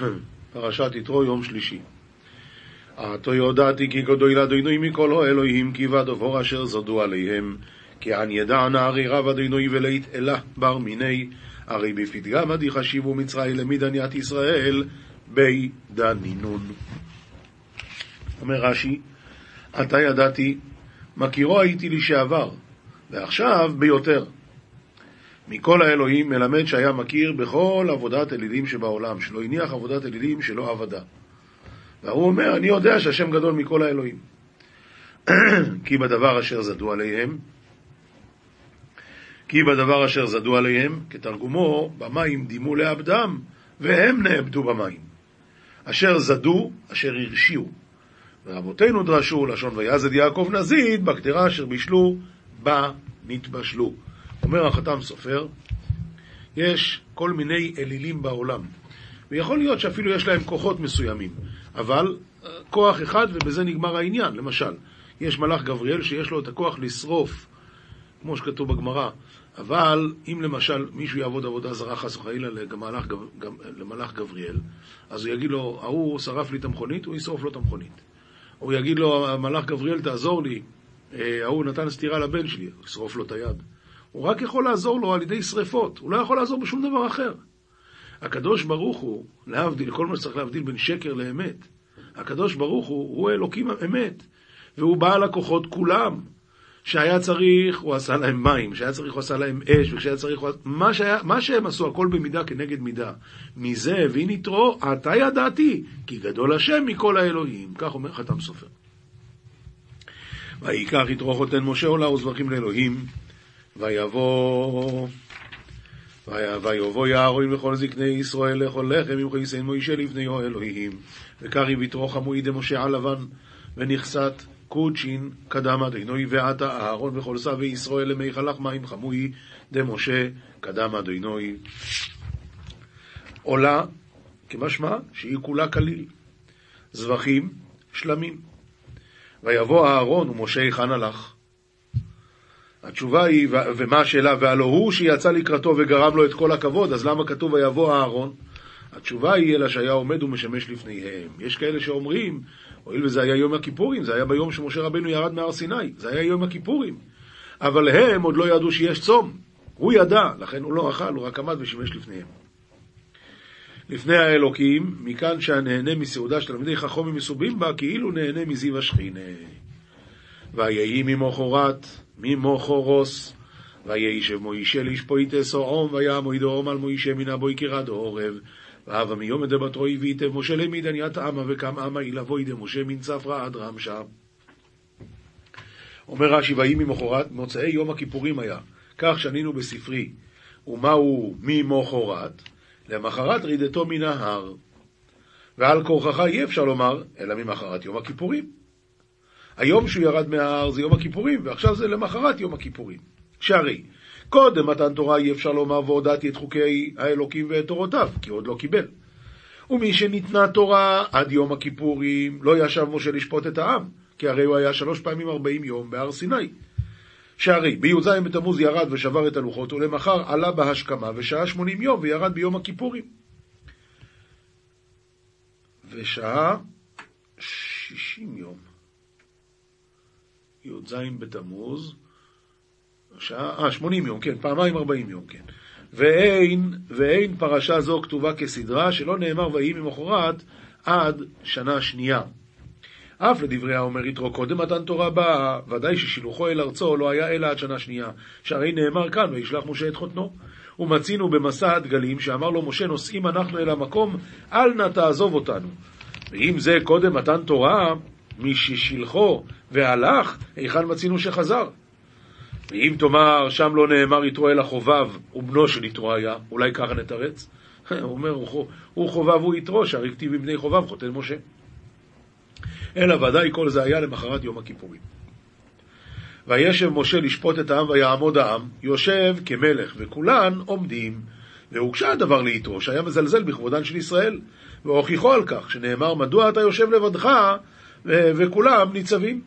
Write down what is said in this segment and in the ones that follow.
פרשת יתרו, יום שלישי. עתו יודעתי כי גדול אדינוי מכל האלוהים כי ודבור אשר זדו עליהם כי ידע נערי רב אדינוי ולית אלה בר מיני הרי בפתגם עדי חשיבו מצרי למדניית ישראל בי דנינון. אומר רש"י, עתה ידעתי, מכירו הייתי לשעבר, ועכשיו ביותר. מכל האלוהים מלמד שהיה מכיר בכל עבודת אלילים שבעולם, שלא הניח עבודת אלילים שלא עבדה. והוא אומר, אני יודע שהשם גדול מכל האלוהים. כי בדבר אשר זדו עליהם, כי בדבר אשר זדו עליהם, כתרגומו, במים דימו לעבדם, והם נאבדו במים. אשר זדו, אשר הרשיעו. ורבותינו דרשו, לשון ויעזד יעקב נזיד, בקטרה אשר בישלו, בה נתבשלו. אומר החתם סופר, יש כל מיני אלילים בעולם, ויכול להיות שאפילו יש להם כוחות מסוימים, אבל אה, כוח אחד ובזה נגמר העניין. למשל, יש מלאך גבריאל שיש לו את הכוח לשרוף, כמו שכתוב בגמרא, אבל אם למשל מישהו יעבוד עבודה זרה חס וחלילה למלאך, למלאך גבריאל, אז הוא יגיד לו, ההוא שרף לי את המכונית, הוא ישרוף לו את המכונית. הוא יגיד לו, המלאך גבריאל תעזור לי, אה, ההוא נתן סטירה לבן שלי, הוא ישרוף לו את היד. הוא רק יכול לעזור לו על ידי שריפות, הוא לא יכול לעזור בשום דבר אחר. הקדוש ברוך הוא, להבדיל, כל מה שצריך להבדיל בין שקר לאמת, הקדוש ברוך הוא, הוא אלוקים אמת, והוא בעל הכוחות כולם. שהיה צריך, הוא עשה להם מים, שהיה צריך, הוא עשה להם אש, וכשהיה צריך, הוא... מה, שהיה, מה שהם עשו, הכל במידה כנגד מידה. מזה הבין יתרו, אתה ידעתי, כי גדול השם מכל האלוהים. כך אומר חתם סופר. ויקח יתרו חותן משה עולה וזבחים לאלוהים, ויבוא... ויבוא יערון וכל זקני ישראל לאכול לחם עם חייסן מוישה לפני אלוהים. וקריב יתרו חמוי דמשה על לבן ונכסת קודשין קדם אדינוי ועתה אהרון וכל שבי ישראל למי חלך מים חמוי דמשה קדם אדינוי עולה כמשמע שהיא כולה כליל. זבחים שלמים. ויבוא אהרון ומשה היכן הלך התשובה היא, ומה השאלה? והלא הוא שיצא לקראתו וגרם לו את כל הכבוד, אז למה כתוב ויבוא אהרון? התשובה היא, אלא שהיה עומד ומשמש לפניהם. יש כאלה שאומרים, הואיל וזה היה יום הכיפורים, זה היה ביום שמשה רבנו ירד מהר סיני, זה היה יום הכיפורים. אבל הם עוד לא ידעו שיש צום. הוא ידע, לכן הוא לא אכל, הוא רק עמד ושימש לפניהם. לפני האלוקים, מכאן שהנהנה מסעודה של תלמידי חכמים מסובים בה, כאילו נהנה מזיו השכינה. ויהי ממוחרת, ממוחרוס, וישב מוישה לשפויטה סועום, ויעמו ידורום על מוישה מן הבוי קירד עורב. ואהבה מיום דבתרוי ויתב משה למידן ית אמה וקם אמה אילבוי דמשה מן צפרא עד רמשה. אומר רש"י, ויהי ממחרת, מוצאי יום הכיפורים היה, כך שנינו בספרי, ומהו ממוחרת? למחרת רידתו מן ההר. ועל כורחך אי אפשר לומר, אלא ממחרת יום הכיפורים. היום שהוא ירד מההר זה יום הכיפורים, ועכשיו זה למחרת יום הכיפורים. שהרי קודם מתן תורה אי אפשר לומר והודעתי את חוקי האלוקים ואת תורותיו, כי עוד לא קיבל. ומי שניתנה תורה עד יום הכיפורים, לא ישב משה לשפוט את העם, כי הרי הוא היה שלוש פעמים ארבעים יום בהר סיני. שהרי בי"ז בתמוז ירד ושבר את הלוחות, ולמחר עלה בהשכמה ושעה שמונים יום וירד ביום הכיפורים. ושעה שישים יום. י"ז בתמוז, שעה, אה, 80 יום, כן, פעמיים 40 יום, כן. ואין, ואין פרשה זו כתובה כסדרה, שלא נאמר ויהי ממחרת עד שנה שנייה. אף לדברי האומר יתרו קודם מתן תורה באה, ודאי ששילוחו אל ארצו לא היה אלא עד שנה שנייה, שהרי נאמר כאן, וישלח משה את חותנו. ומצינו במסע הדגלים, שאמר לו משה, נוסעים אנחנו אל המקום, אל נא תעזוב אותנו. ואם זה קודם מתן תורה, מששילחו והלך, היכן מצינו שחזר? ואם תאמר, שם לא נאמר יתרו אלא חובב, ובנו של יתרו היה, אולי ככה נתרץ? הוא אומר, הוא חובב הוא יתרו, שהרי כתיב בבני חובב חותן משה. אלא ודאי כל זה היה למחרת יום הכיפורים. וישב משה לשפוט את העם ויעמוד העם, יושב כמלך, וכולן עומדים. והוגשה הדבר ליתרו, שהיה מזלזל בכבודן של ישראל, והוכיחו על כך, שנאמר, מדוע אתה יושב לבדך, וכולם ניצבים.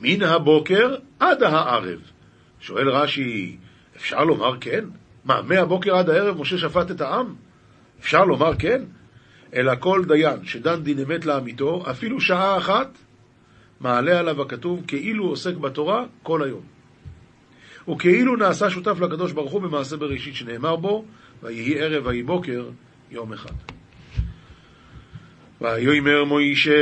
מן הבוקר עד הערב. שואל רש"י, אפשר לומר כן? מה, מהבוקר עד הערב משה שפט את העם? אפשר לומר כן? אלא כל דיין שדן דין אמת לעמיתו, אפילו שעה אחת, מעלה עליו הכתוב כאילו עוסק בתורה כל היום. וכאילו נעשה שותף לקדוש ברוך הוא במעשה בראשית שנאמר בו, ויהי ערב ויהי בוקר יום אחד. ויאמר מוישה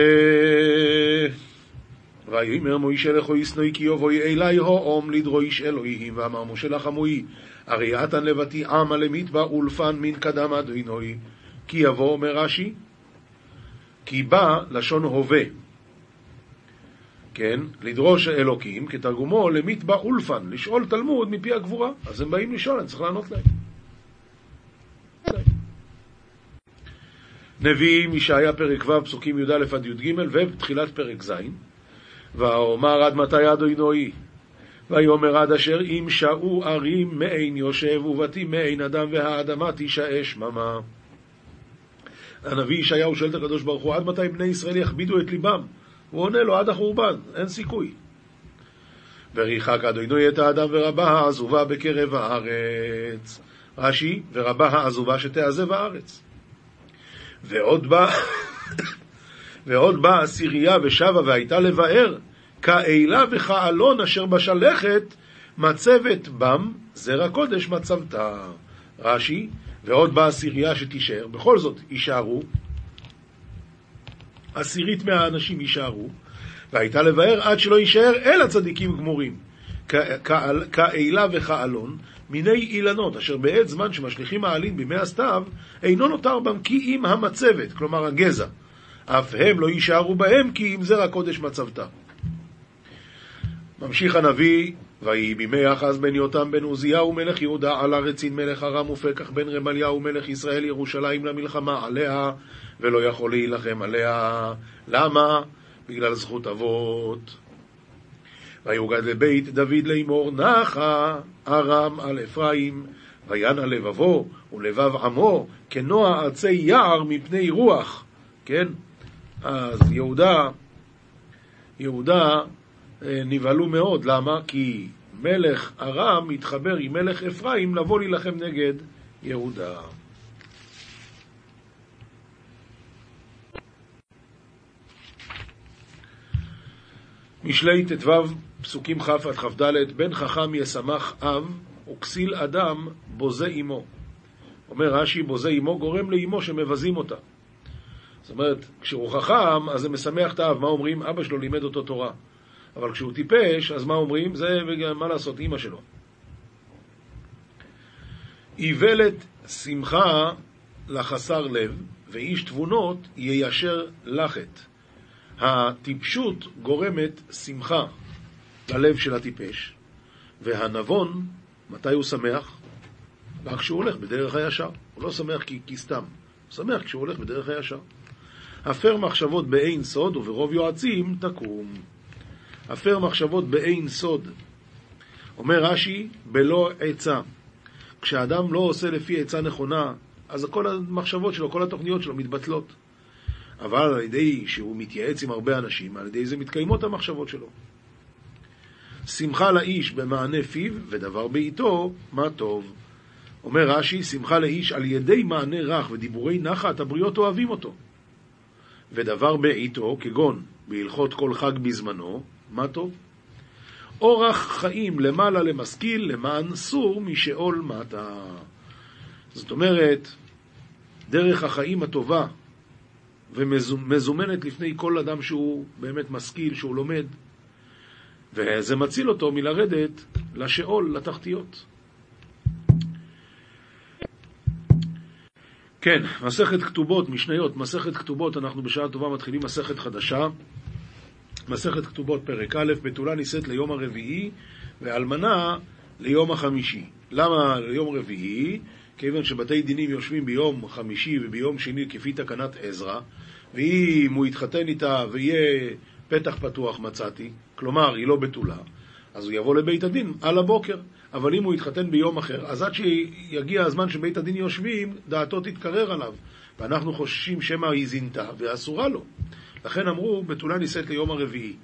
ויאמר מוישה לכו ישנוי כי יבואי אלי הום לדרויש אלוהים ואמר משה לחמוי הרי אתן לבתי עמה למטבע אולפן מן קדם אדינוי כי יבוא אומר רש"י כי בא לשון הווה כן, לדרוש אלוקים, כתרגומו למטבע אולפן, לשאול תלמוד מפי הגבורה. אז הם באים לשאול, אני צריך לענות להם. נביאים, ישעיה פרק ו', פסוקים י"א עד י"ג, ותחילת פרק ז', ואומר עד מתי אדוני, ויאמר עד אשר אם שעו ערים מעין יושב ובתים מעין אדם והאדמה תישאה שממה. הנביא ישעיהו שואל את הקדוש ברוך הוא, עד מתי בני ישראל יכבידו את ליבם? הוא עונה לו עד החורבן, אין סיכוי. וריחק אדוני את האדם ורבה העזובה בקרב הארץ. רש"י, ורבה העזובה שתעזב הארץ. ועוד בא, ועוד באה עשירייה ושבה והייתה לבאר, כאלה וכאלון אשר בשלכת מצבת בם, זרע קודש מצבתה. רש"י, ועוד באה עשירייה שתישאר, בכל זאת יישארו, עשירית מהאנשים יישארו, והייתה לבאר עד שלא יישאר אלא צדיקים גמורים. כאלה וכאלון, מיני אילנות, אשר בעת זמן שמשליכים העלים בימי הסתיו, אינו נותר בם כי אם המצבת, כלומר הגזע. אף הם לא יישארו בהם כי אם זרע קודש מצבתה. ממשיך הנביא, ויהי בימי אחז בן יותם בן עוזיהו מלך יהודה על הרצין מלך ארם ופקח בן רמליהו מלך ישראל ירושלים למלחמה עליה ולא יכול להילחם עליה. למה? בגלל זכות אבות. ויוגד לבית דוד לאמור נחה ארם על אפרים וינע לבבו ולבב עמו כנוע עצי יער מפני רוח. כן? אז יהודה, יהודה אה, נבהלו מאוד. למה? כי מלך ארם מתחבר עם מלך אפרים לבוא להילחם נגד יהודה. משלי ט"ו, פסוקים כ' עד כ"ד, בן חכם ישמח אב, וכסיל אדם בוזה אמו. אומר רש"י, בוזה אמו גורם לאמו שמבזים אותה. זאת אומרת, כשהוא חכם, אז זה משמח את האב. מה אומרים? אבא שלו לימד אותו תורה. אבל כשהוא טיפש, אז מה אומרים? זה, מה לעשות, אימא שלו. איוולת שמחה לחסר לב, ואיש תבונות יישר לחת. הטיפשות גורמת שמחה ללב של הטיפש, והנבון, מתי הוא שמח? רק כשהוא הולך בדרך הישר. הוא לא שמח כי, כי סתם, הוא שמח כשהוא הולך בדרך הישר. הפר מחשבות באין סוד וברוב יועצים תקום. הפר מחשבות באין סוד. אומר רש"י, בלא עצה. כשאדם לא עושה לפי עצה נכונה, אז כל המחשבות שלו, כל התוכניות שלו מתבטלות. אבל על ידי שהוא מתייעץ עם הרבה אנשים, על ידי זה מתקיימות המחשבות שלו. שמחה לאיש במענה פיו, ודבר בעיתו, מה טוב. אומר רש"י, שמחה לאיש על ידי מענה רך ודיבורי נחת, הבריות אוהבים אותו. ודבר בעיתו, כגון בהלכות כל חג בזמנו, מה טוב? אורח חיים למעלה למשכיל, למען סור משאול מטה. זאת אומרת, דרך החיים הטובה ומזומנת לפני כל אדם שהוא באמת משכיל, שהוא לומד, וזה מציל אותו מלרדת לשאול, לתחתיות. כן, מסכת כתובות, משניות, מסכת כתובות, אנחנו בשעה טובה מתחילים מסכת חדשה. מסכת כתובות פרק א', בתולה נישאת ליום הרביעי, ואלמנה ליום החמישי. למה ליום רביעי? כיוון שבתי דינים יושבים ביום חמישי וביום שני כפי תקנת עזרא, ואם הוא יתחתן איתה ויהיה פתח פתוח מצאתי, כלומר היא לא בתולה, אז הוא יבוא לבית הדין על הבוקר. אבל אם הוא יתחתן ביום אחר, אז עד שיגיע הזמן שבית הדין יושבים, דעתו תתקרר עליו. ואנחנו חוששים שמא היא זינתה ואסורה לו. לכן אמרו, בתולה נישאת ליום הרביעי,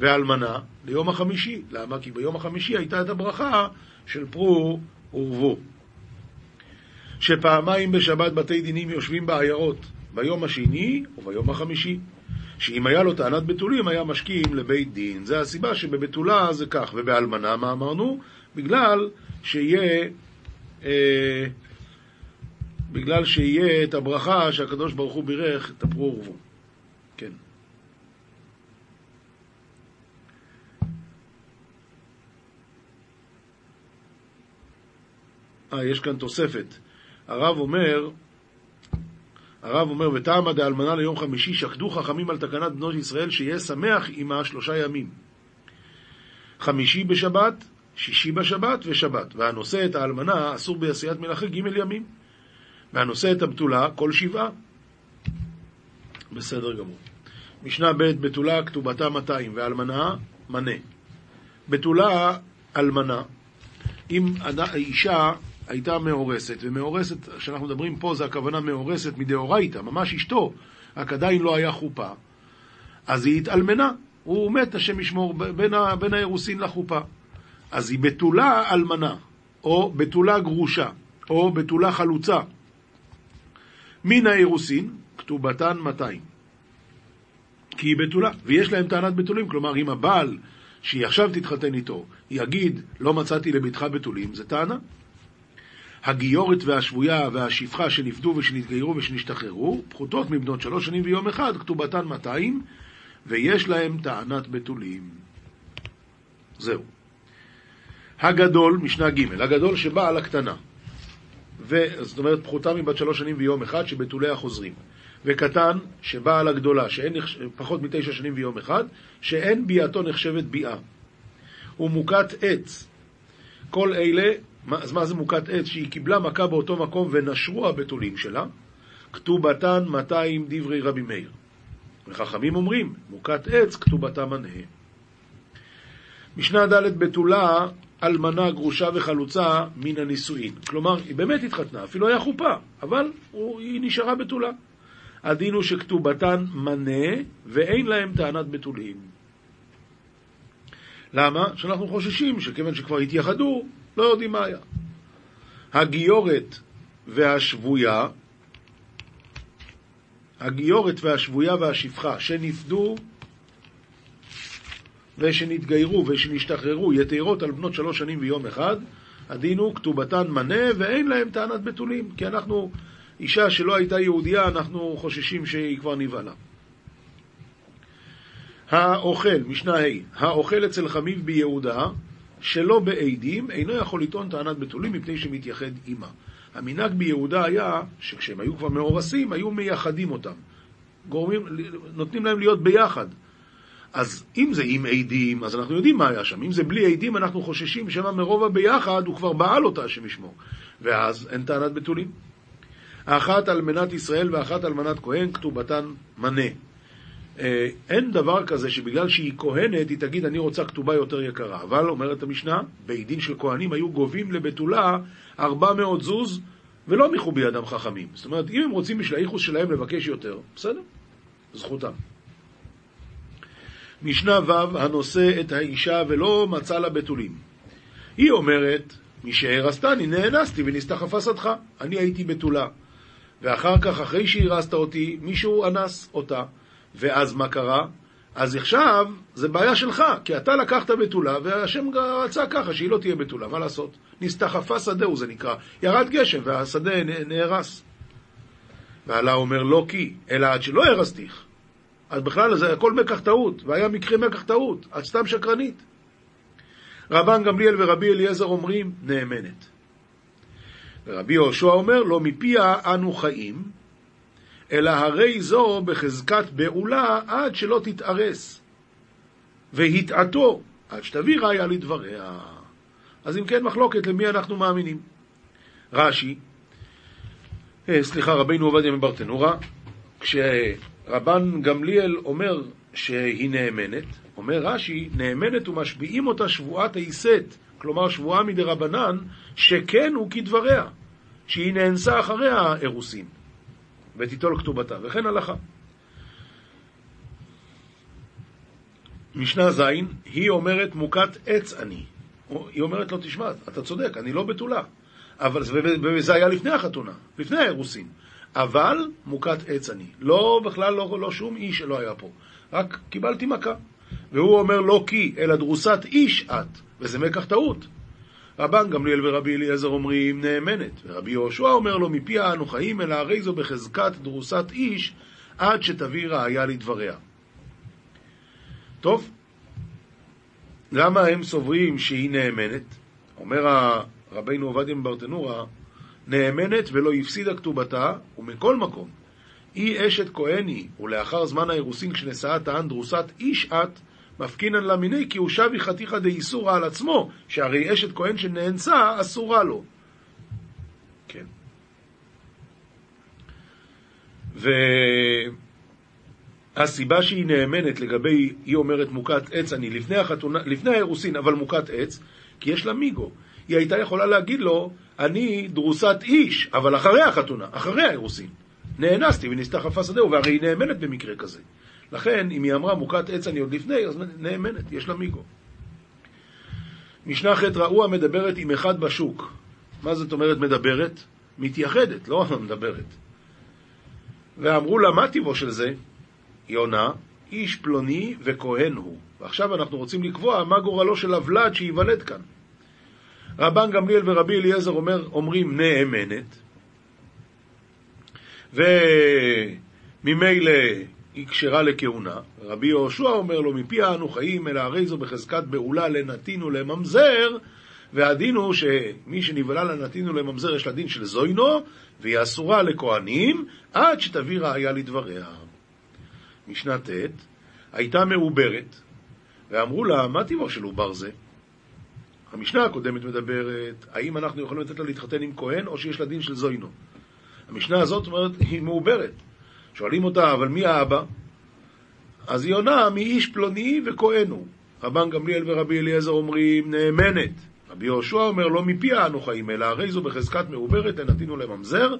ואלמנה ליום החמישי. למה? כי ביום החמישי הייתה את הברכה של פרו ורבו. שפעמיים בשבת בתי דינים יושבים בעיירות, ביום השני וביום החמישי. שאם היה לו טענת בתולים, היה משכים לבית דין. זה הסיבה שבבתולה זה כך, ובאלמנה, מה אמרנו? בגלל שיהיה... אה, בגלל שיהיה את הברכה שהקדוש ברוך הוא בירך, תפרו ורבו. כן. אה, יש כאן תוספת. הרב אומר, הרב אומר, וטעמא דאלמנה ליום חמישי, שקדו חכמים על תקנת בנות ישראל, שיהיה שמח עמה שלושה ימים. חמישי בשבת, שישי בשבת ושבת. והנושא את האלמנה אסור בעשיית מלאכה ג' ימים. והנושא את הבתולה כל שבעה. בסדר גמור. משנה ב' בתולה כתובתה 200 ואלמנה מנה. בתולה אלמנה, אם אישה הייתה מאורסת, ומאורסת, כשאנחנו מדברים פה, זה הכוונה מאורסת מדאורייתא, ממש אשתו, רק עדיין לא היה חופה, אז היא התאלמנה, הוא מת, השם ישמור, בין, ה, בין האירוסין לחופה. אז היא בתולה אלמנה, או בתולה גרושה, או בתולה חלוצה. מן האירוסין, כתובתן 200. כי היא בתולה, ויש להם טענת בתולים, כלומר, אם הבעל שהיא עכשיו תתחתן איתו, יגיד, לא מצאתי לביתך בתולים, זה טענה. הגיורת והשבויה והשפחה שנפדו ושנתגיירו ושנשתחררו, פחותות מבנות שלוש שנים ויום אחד, כתובתן 200, ויש להם טענת בתולים. זהו. הגדול, משנה ג', הגדול שבא על הקטנה. זאת אומרת, פחותה מבת שלוש שנים ויום אחד, שבתוליה חוזרים. וקטן, שבא על הגדולה, שאין פחות מתשע שנים ויום אחד, שאין ביאתו נחשבת ביאה. הוא מוכת עץ. כל אלה אז מה זה מוכת עץ? שהיא קיבלה מכה באותו מקום ונשרו הבתולים שלה, כתובתן 200 דברי רבי מאיר. וחכמים אומרים, מוכת עץ כתובתה מנה. משנה ד' בתולה, אלמנה, גרושה וחלוצה מן הנישואין. כלומר, היא באמת התחתנה, אפילו היה חופה, אבל היא נשארה בתולה. הדין הוא שכתובתן מנה, ואין להם טענת בתולים. למה? שאנחנו חוששים שכיוון שכבר התייחדו, לא יודעים מה היה. הגיורת והשבויה, הגיורת והשבויה והשפחה שנפדו ושנתגיירו ושנשתחררו יתרות על בנות שלוש שנים ויום אחד, הדין הוא כתובתן מנה ואין להם טענת בתולים, כי אנחנו, אישה שלא הייתה יהודייה, אנחנו חוששים שהיא כבר נבהלה. האוכל, משנה ה', האוכל אצל חמיב ביהודה שלא בעדים, אינו יכול לטעון טענת בתולים מפני שמתייחד עימה. המנהג ביהודה היה שכשהם היו כבר מאורסים, היו מייחדים אותם. גורמים, נותנים להם להיות ביחד. אז אם זה עם עדים, אז אנחנו יודעים מה היה שם. אם זה בלי עדים, אנחנו חוששים שמא מרוב הביחד הוא כבר בעל אותה, השם ישמור. ואז אין טענת בתולים. האחת על מנת ישראל ואחת על מנת כהן, כתובתן מנה. אה, אין דבר כזה שבגלל שהיא כהנת, היא תגיד, אני רוצה כתובה יותר יקרה. אבל, אומרת המשנה, בית דין של כהנים היו גובים לבתולה 400 זוז, ולא מיכו בידם חכמים. זאת אומרת, אם הם רוצים בשביל האיחוס שלהם לבקש יותר, בסדר, זכותם. משנה ו' הנושא את האישה ולא מצא לה בתולים. היא אומרת, משהרסתני נאנסתי ונסתחפה שדך. אני הייתי בתולה. ואחר כך, אחרי שהרסת אותי, מישהו אנס אותה. ואז מה קרה? אז עכשיו זה בעיה שלך, כי אתה לקחת בתולה, והשם רצה ככה, שהיא לא תהיה בתולה, מה לעשות? נסתחפה שדהו זה נקרא. ירד גשם והשדה נהרס. ועלה אומר לא כי, אלא עד שלא הרסתיך. אז בכלל זה הכל מקח טעות, והיה מקרה מקח טעות, את סתם שקרנית. רבן גמליאל ורבי אליעזר אומרים, נאמנת. ורבי יהושע אומר, לא מפיה אנו חיים, אלא הרי זו בחזקת בעולה עד שלא תתארס. והתעתו עד שתביא ראיה לדבריה. אז אם כן, מחלוקת למי אנחנו מאמינים. רש"י, אה, סליחה, רבינו עובדיה מברטנורה, כשרבן גמליאל אומר שהיא נאמנת, אומר רש"י, נאמנת ומשביעים אותה שבועת היסת, כלומר שבועה מדרבנן, שכן הוא כדבריה, שהיא נאנסה אחריה האירוסין. ותיטול כתובתה, וכן הלכה. משנה ז', היא אומרת מוכת עץ אני. היא אומרת לו, תשמע, אתה צודק, אני לא בתולה. אבל וזה היה לפני החתונה, לפני האירוסין. אבל מוכת עץ אני. לא, בכלל לא, לא שום איש שלא היה פה. רק קיבלתי מכה. והוא אומר לא כי, אלא דרוסת איש את, וזה מקח טעות. רבן גמליאל ורבי אליעזר אומרים נאמנת, ורבי יהושע אומר לו מפיה אנו חיים, אלא הרי זו בחזקת דרוסת איש, עד שתביא ראיה לדבריה. טוב, למה הם סוברים שהיא נאמנת? אומר רבינו עובדיה מברטנורה, נאמנת ולא הפסידה כתובתה, ומכל מקום, היא אשת כהני, ולאחר זמן האירוסין כשנשאה טען דרוסת איש את, מפקינן לה מיני כי הוא שבי חתיכא דאיסורא על עצמו, שהרי אשת כהן שנאנסה אסורה לו. כן. והסיבה שהיא נאמנת לגבי, היא אומרת מוכת עץ אני, לפני, החתונה, לפני האירוסין, אבל מוכת עץ, כי יש לה מיגו. היא הייתה יכולה להגיד לו, אני דרוסת איש, אבל אחרי החתונה, אחרי האירוסין. נאנסתי ונסתחפה שדהו, והרי היא נאמנת במקרה כזה. לכן, אם היא אמרה מוכת עץ אני עוד לפני, אז נאמנת, יש לה מיגו. משנה ח' רעוע מדברת עם אחד בשוק. מה זאת אומרת מדברת? מתייחדת, לא מדברת. ואמרו לה, מה טיבו של זה? יונה, איש פלוני וכהן הוא. ועכשיו אנחנו רוצים לקבוע מה גורלו של הוולד שייוולד כאן. רבן גמליאל ורבי אליעזר אומר, אומרים נאמנת, וממילא היא כשרה לכהונה. רבי יהושע אומר לו, מפי אנו חיים, אלא הרי זו בחזקת בעולה לנתין ולממזר, והדין הוא שמי שנבהלה לנתין ולממזר יש לה דין של זוינו, והיא אסורה לכהנים, עד שתביא ראיה לדבריה. משנה ט' הייתה מעוברת, ואמרו לה, מה טיבו של עובר זה? המשנה הקודמת מדברת, האם אנחנו יכולים לתת לה להתחתן עם כהן, או שיש לה דין של זוינו. המשנה הזאת אומרת, היא מעוברת. שואלים אותה, אבל מי האבא? אז היא עונה, מאיש פלוני וכהן הוא. רבן גמליאל ורבי אליעזר אומרים, נאמנת. רבי יהושע אומר, לא מפיה אנו חיים, אלא הרי זו בחזקת מעוברת, תנתינו לממזר,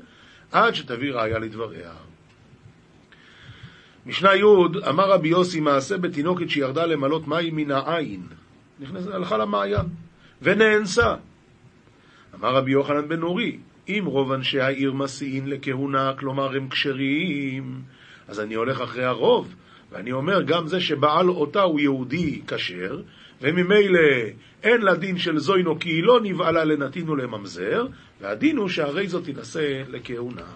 עד שתביא ראיה לדבריה. משנה י' אמר רבי יוסי מעשה בתינוקת שירדה למלות מים מן העין. נכנסת, הלכה למעיין, ונאנסה. אמר רבי יוחנן בן נורי, אם רוב אנשי העיר מסיעים לכהונה, כלומר הם כשרים, אז אני הולך אחרי הרוב, ואני אומר, גם זה שבעל אותה הוא יהודי כשר, וממילא אין לה דין של זוינו כי היא לא נבעלה לנתין ולממזר, והדין הוא שהרי זאת תינשא לכהונה.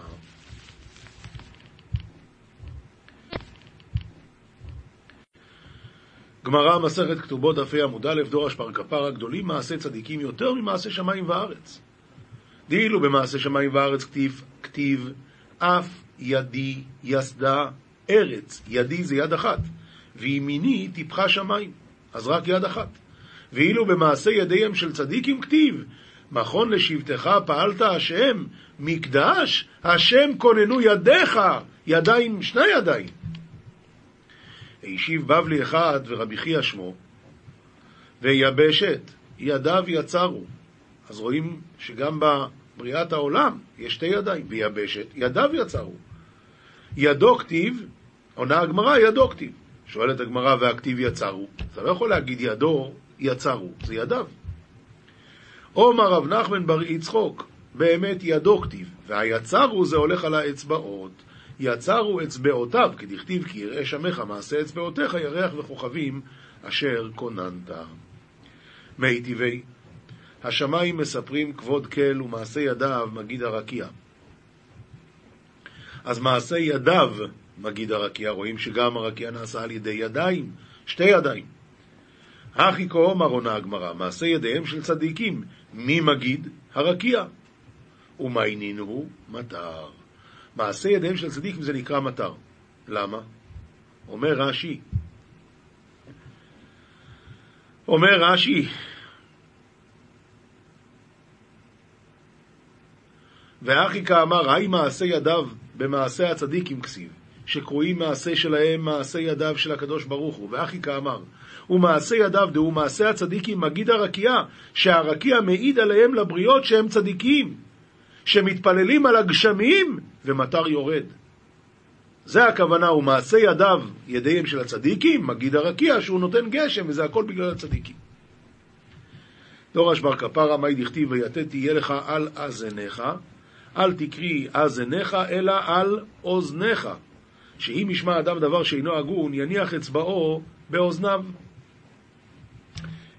גמרא, מסכת כתובות, דפי עמוד א', דור אשפר כפרה גדולים, מעשה צדיקים יותר ממעשה שמיים וארץ. דאילו במעשה שמיים וארץ כתיב, כתיב אף ידי יסדה ארץ, ידי זה יד אחת, וימיני טיפחה שמיים, אז רק יד אחת. ואילו במעשה ידיהם של צדיקים כתיב, מכון לשבטך פעלת השם, מקדש, השם כוננו ידיך, ידיים, שני ידיים. הישיב בבלי אחד ורבי חייא שמו, ויבשת, ידיו יצרו. אז רואים שגם בבריאת העולם יש שתי ידיים, ויבשת, ידיו יצרו. ידו כתיב, עונה הגמרא, ידו כתיב. שואלת הגמרא, והכתיב יצרו. אתה לא יכול להגיד ידו יצרו, זה ידיו. עומר רב נחמן בר יצחוק, באמת ידו כתיב, והיצרו זה הולך על האצבעות. יצרו אצבעותיו, כדכתיב כי יראה שמך מעשה אצבעותיך, ירח וכוכבים אשר כוננת. מי טבעי השמיים מספרים כבוד כל ומעשה ידיו מגיד הרקיע. אז מעשה ידיו מגיד הרקיע, רואים שגם הרקיע נעשה על ידי ידיים, שתי ידיים. הכי כאומר עונה הגמרא, מעשה ידיהם של צדיקים, מי מגיד? הרקיע. ומה ענינו? מטר. מעשה ידיהם של צדיקים זה נקרא מטר. למה? אומר רש"י, אומר רש"י, ואחי כאמר, היי מעשה ידיו במעשה הצדיקים כסיב, שקרויים מעשה שלהם מעשה ידיו של הקדוש ברוך הוא, ואחי כאמר, ומעשה ידיו דהו מעשה הצדיקים מגיד הרקיע, שהרקיע מעיד עליהם לבריות שהם צדיקים, שמתפללים על הגשמים ומטר יורד. זה הכוונה, ומעשה ידיו, ידיהם של הצדיקים, מגיד הרקיע, שהוא נותן גשם, וזה הכל בגלל הצדיקים. דורש בר כפרה, מאי דכתיב ויתת תהיה לך על אזניך, אל תקרי אזניך, אלא על אוזניך. שאם ישמע אדם דבר שאינו הגון, יניח אצבעו באוזניו.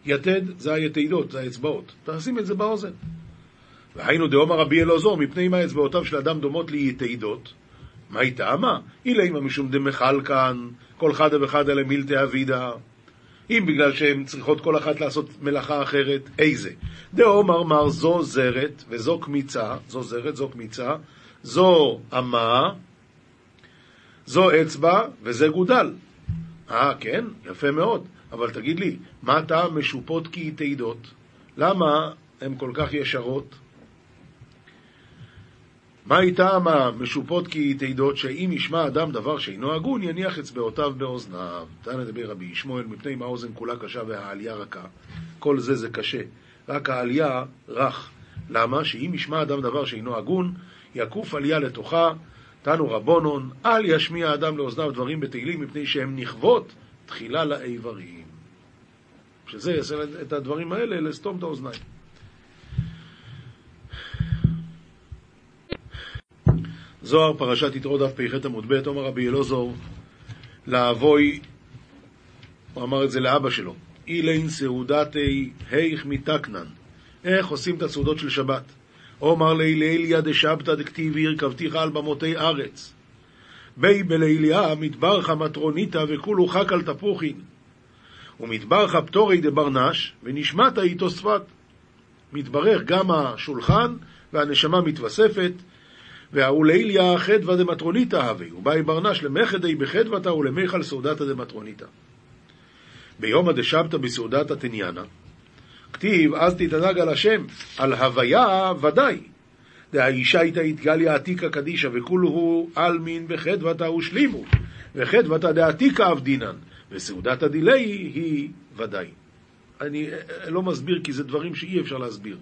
יתד זה היתידות, זה האצבעות. תשים את זה באוזן. והיינו דאמר רבי אלעזור, מפני מה אצבעותיו של אדם דומות ליתידות? מה היא טעמה? אילימה משום דמחל כאן, כל חדה וחדה למילתא אבידה. אם בגלל שהן צריכות כל אחת לעשות מלאכה אחרת, איזה? דאמר מר זו זרת וזו קמיצה, זו זרת, זו קמיצה, זו אמה, זו אצבע וזה גודל. אה, כן? יפה מאוד. אבל תגיד לי, מה טעם משופות כיתידות? למה הן כל כך ישרות? מה איתם המשופות כי תעידות שאם ישמע אדם דבר שאינו הגון, יניח אצבעותיו באוזניו. תנא דבר רבי ישמעאל, מפני מה האוזן כולה קשה והעלייה רכה. כל זה זה קשה. רק העלייה רך. למה? שאם ישמע אדם דבר שאינו הגון, יקוף עלייה לתוכה. תנו רבונון, אל ישמיע אדם לאוזניו דברים בתהילים, מפני שהם נכוות תחילה לאיברים. שזה יעשה את הדברים האלה, לסתום את האוזניים. זוהר, פרשת יתרו דף פ"ח עמוד ב', אומר רבי אלעזור, לאבוי, הוא אמר את זה לאבא שלו, אילין סעודתי היך מתקנן, איך עושים את הסעודות של שבת? אומר ליליה דשבתא דכתיבי הרכבתיך על במותי ארץ. בי בליליה מטברך מטרוניתא וכולו חק על תפוחין. ומטברך פטורי דברנש ונשמעת איתו שפת. מתברך גם השולחן והנשמה מתווספת והאוליליה חדווה דמטרוניתא הווה, ובאי ברנש למחדי בחדוותה ולמיכל סעודתא דמטרוניתא. ביומא דשבתא בסעודתא תניאנה, כתיב אז תתענג על השם, על הוויה ודאי. דהאישה איתה התגליה עתיקה קדישא וכולו עלמין בחדוותה ושלימו, וחדוותה דעתיקה אבדינן, וסעודתא דילי היא ודאי. אני לא מסביר כי זה דברים שאי אפשר להסביר.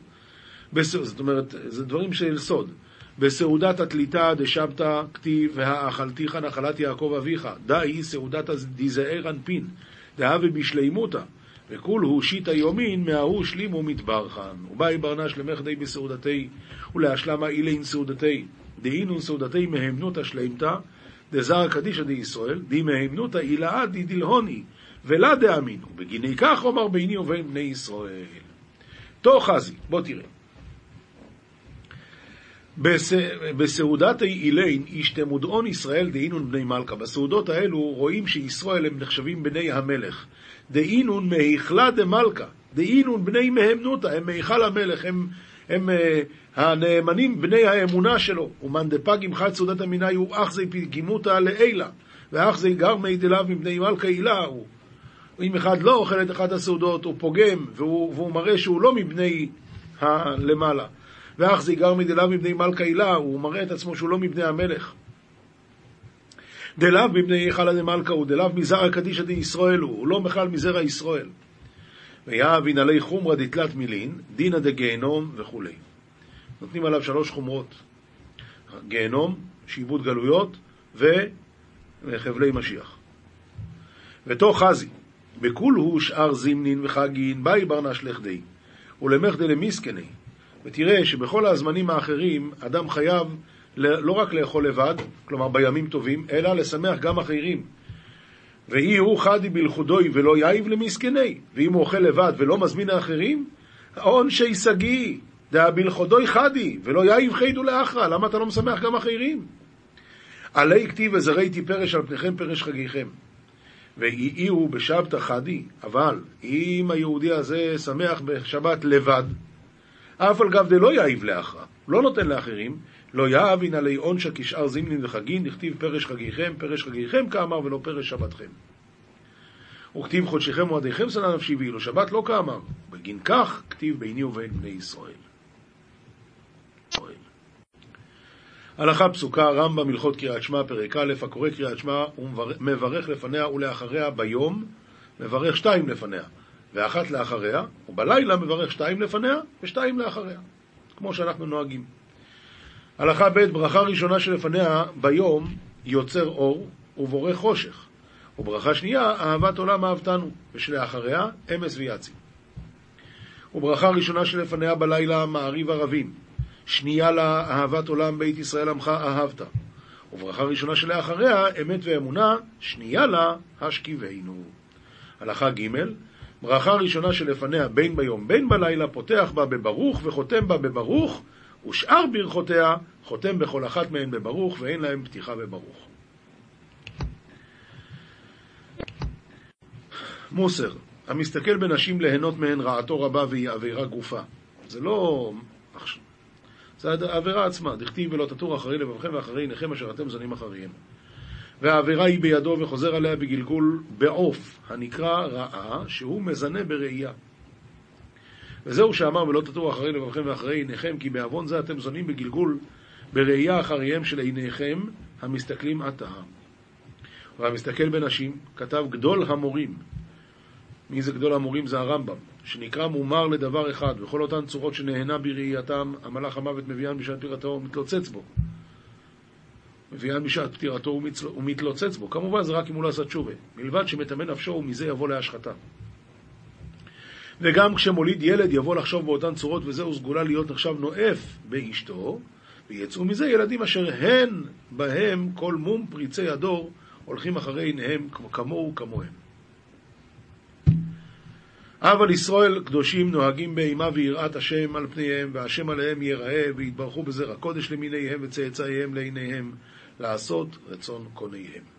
זאת אומרת, זה דברים של סוד. בסעודת התליטה דשבתא כתיב והאכלתיך נחלת יעקב אביך. דאי סעודת דזער אנפין דהווה בשלימותא וכול הוא שיטא יומין מההוא שלימו מתברכן ובאי ברנש למחדי בסעודתי? ולהשלמה אילין סעודתי? דהינון סעודתי מהמנותא שלימתא דזר קדישא דישראל די מהמנותא אילאה דלהוני ולא דאמינו בגיני כך אומר ביני ובין בני ישראל. תוך חזי בוא תראה בסעודת אילין ישתמודעון ישראל דהינון בני מלכה. בסעודות האלו רואים שישראל הם נחשבים בני המלך. דהינון מהיכלה דמלכה, דהינון בני מהמנותא, הם מהיכל המלך, הם, הם uh, הנאמנים בני האמונה שלו. ומאן דפג חד סעודת המינאי הוא פגימותא לעילה, ואך זה גרמי דליו מבני מלכה הילה הוא. אם אחד לא אוכל את אחת הסעודות, הוא פוגם, והוא, והוא מראה שהוא לא מבני הלמעלה. ואך זה יגר מדלאו מבני מלכה הילה, הוא מראה את עצמו שהוא לא מבני המלך. דלאו מבני היכלה דמלכה הוא, דלאו מזרע קדישא דישראל הוא, הוא לא בכלל מזרע ישראל. ויהב ינהלי חומרא דתלת מילין, דינא דגיהנום וכולי. נותנים עליו שלוש חומרות. גיהנום, שעבוד גלויות וחבלי משיח. ותוך חזי, בכולהו שאר זימנין וחגין, באי ברנש לכדי, ולמחדי למיסקני, ותראה שבכל הזמנים האחרים אדם חייב לא רק לאכול לבד, כלומר בימים טובים, אלא לשמח גם אחרים. ואי הוא חדי בלכודוי ולא יאיב למסכני, ואם הוא אוכל לבד ולא מזמין האחרים, עונשי שגיא, דא בלכודוי חדי, ולא יאיב חידו לאחרא, למה אתה לא משמח גם אחרים? עלי כתיב וזרעתי פרש על פניכם פרש חגיכם. ואי הוא בשבתא חדי, אבל אם היהודי הזה שמח בשבת לבד, אף על גב דלא יאיב לאחרא, לא נותן לאחרים, לא יאהב הנה לי עונשא כשאר זימנין וחגין, דכתיב פרש חגיכם, פרש חגיכם כאמר ולא פרש שבתכם. וכתיב חודשיכם מועדיכם שנא נפשי ואילו שבת לא כאמר, בגין כך כתיב ביני ובין בני ישראל. הלכה פסוקה, רמב"ם, הלכות קריאת שמע, פרק א', הקורא קריאת שמע, הוא מברך לפניה ולאחריה ביום, מברך שתיים לפניה. ואחת לאחריה, ובלילה מברך שתיים לפניה ושתיים לאחריה, כמו שאנחנו נוהגים. הלכה ב' ברכה ראשונה שלפניה ביום יוצר אור ובורא חושך, וברכה שנייה אהבת עולם אהבתנו, ושלאחריה אמס ויצי. וברכה ראשונה שלפניה בלילה מעריב ערבים, שנייה לה אהבת עולם בית ישראל עמך אהבת. וברכה ראשונה שלאחריה, אמת ואמונה, שנייה לה השכיבנו. הלכה ג' ברכה ראשונה שלפניה בין ביום בין בלילה, פותח בה בברוך וחותם בה בברוך, ושאר ברכותיה חותם בכל אחת מהן בברוך, ואין להם פתיחה בברוך. מוסר, המסתכל בנשים ליהנות מהן רעתו רבה והיא עבירה גופה. זה לא... זה העבירה עצמה, דכתיב ולא תטור אחרי לבבכם ואחרי עיניכם אשר אתם זונים אחריהם. והעבירה היא בידו וחוזר עליה בגלגול בעוף, הנקרא רעה, שהוא מזנה בראייה. וזהו שאמר ולא תטור אחרי לבבכם ואחרי עיניכם, כי בעוון זה אתם זונים בגלגול בראייה אחריהם של עיניכם המסתכלים עתה. והמסתכל בנשים, כתב גדול המורים. מי זה גדול המורים? זה הרמב"ם, שנקרא מומר לדבר אחד, וכל אותן צורות שנהנה בראייתם, המלאך המוות מביאן בשעת פטירתו ומתלוצץ בו. מביאן בשעת פטירתו ומתלוצץ בו. כמובן זה רק אם הוא לא עשה תשובה. מלבד שמטמא נפשו ומזה יבוא להשחתה. וגם כשמוליד ילד יבוא לחשוב באותן צורות, וזהו סגולה להיות נחשב נואף באשתו, ויצאו מזה ילדים אשר הן בהם כל מום פריצי הדור הולכים אחרי עיניהם כמוהו כמוהם. אבל ישראל קדושים נוהגים באימה ויראת השם על פניהם, והשם עליהם ייראה, ויתברכו בזרע קודש למיניהם וצאצאיהם לעיניהם, לעשות רצון קוניהם.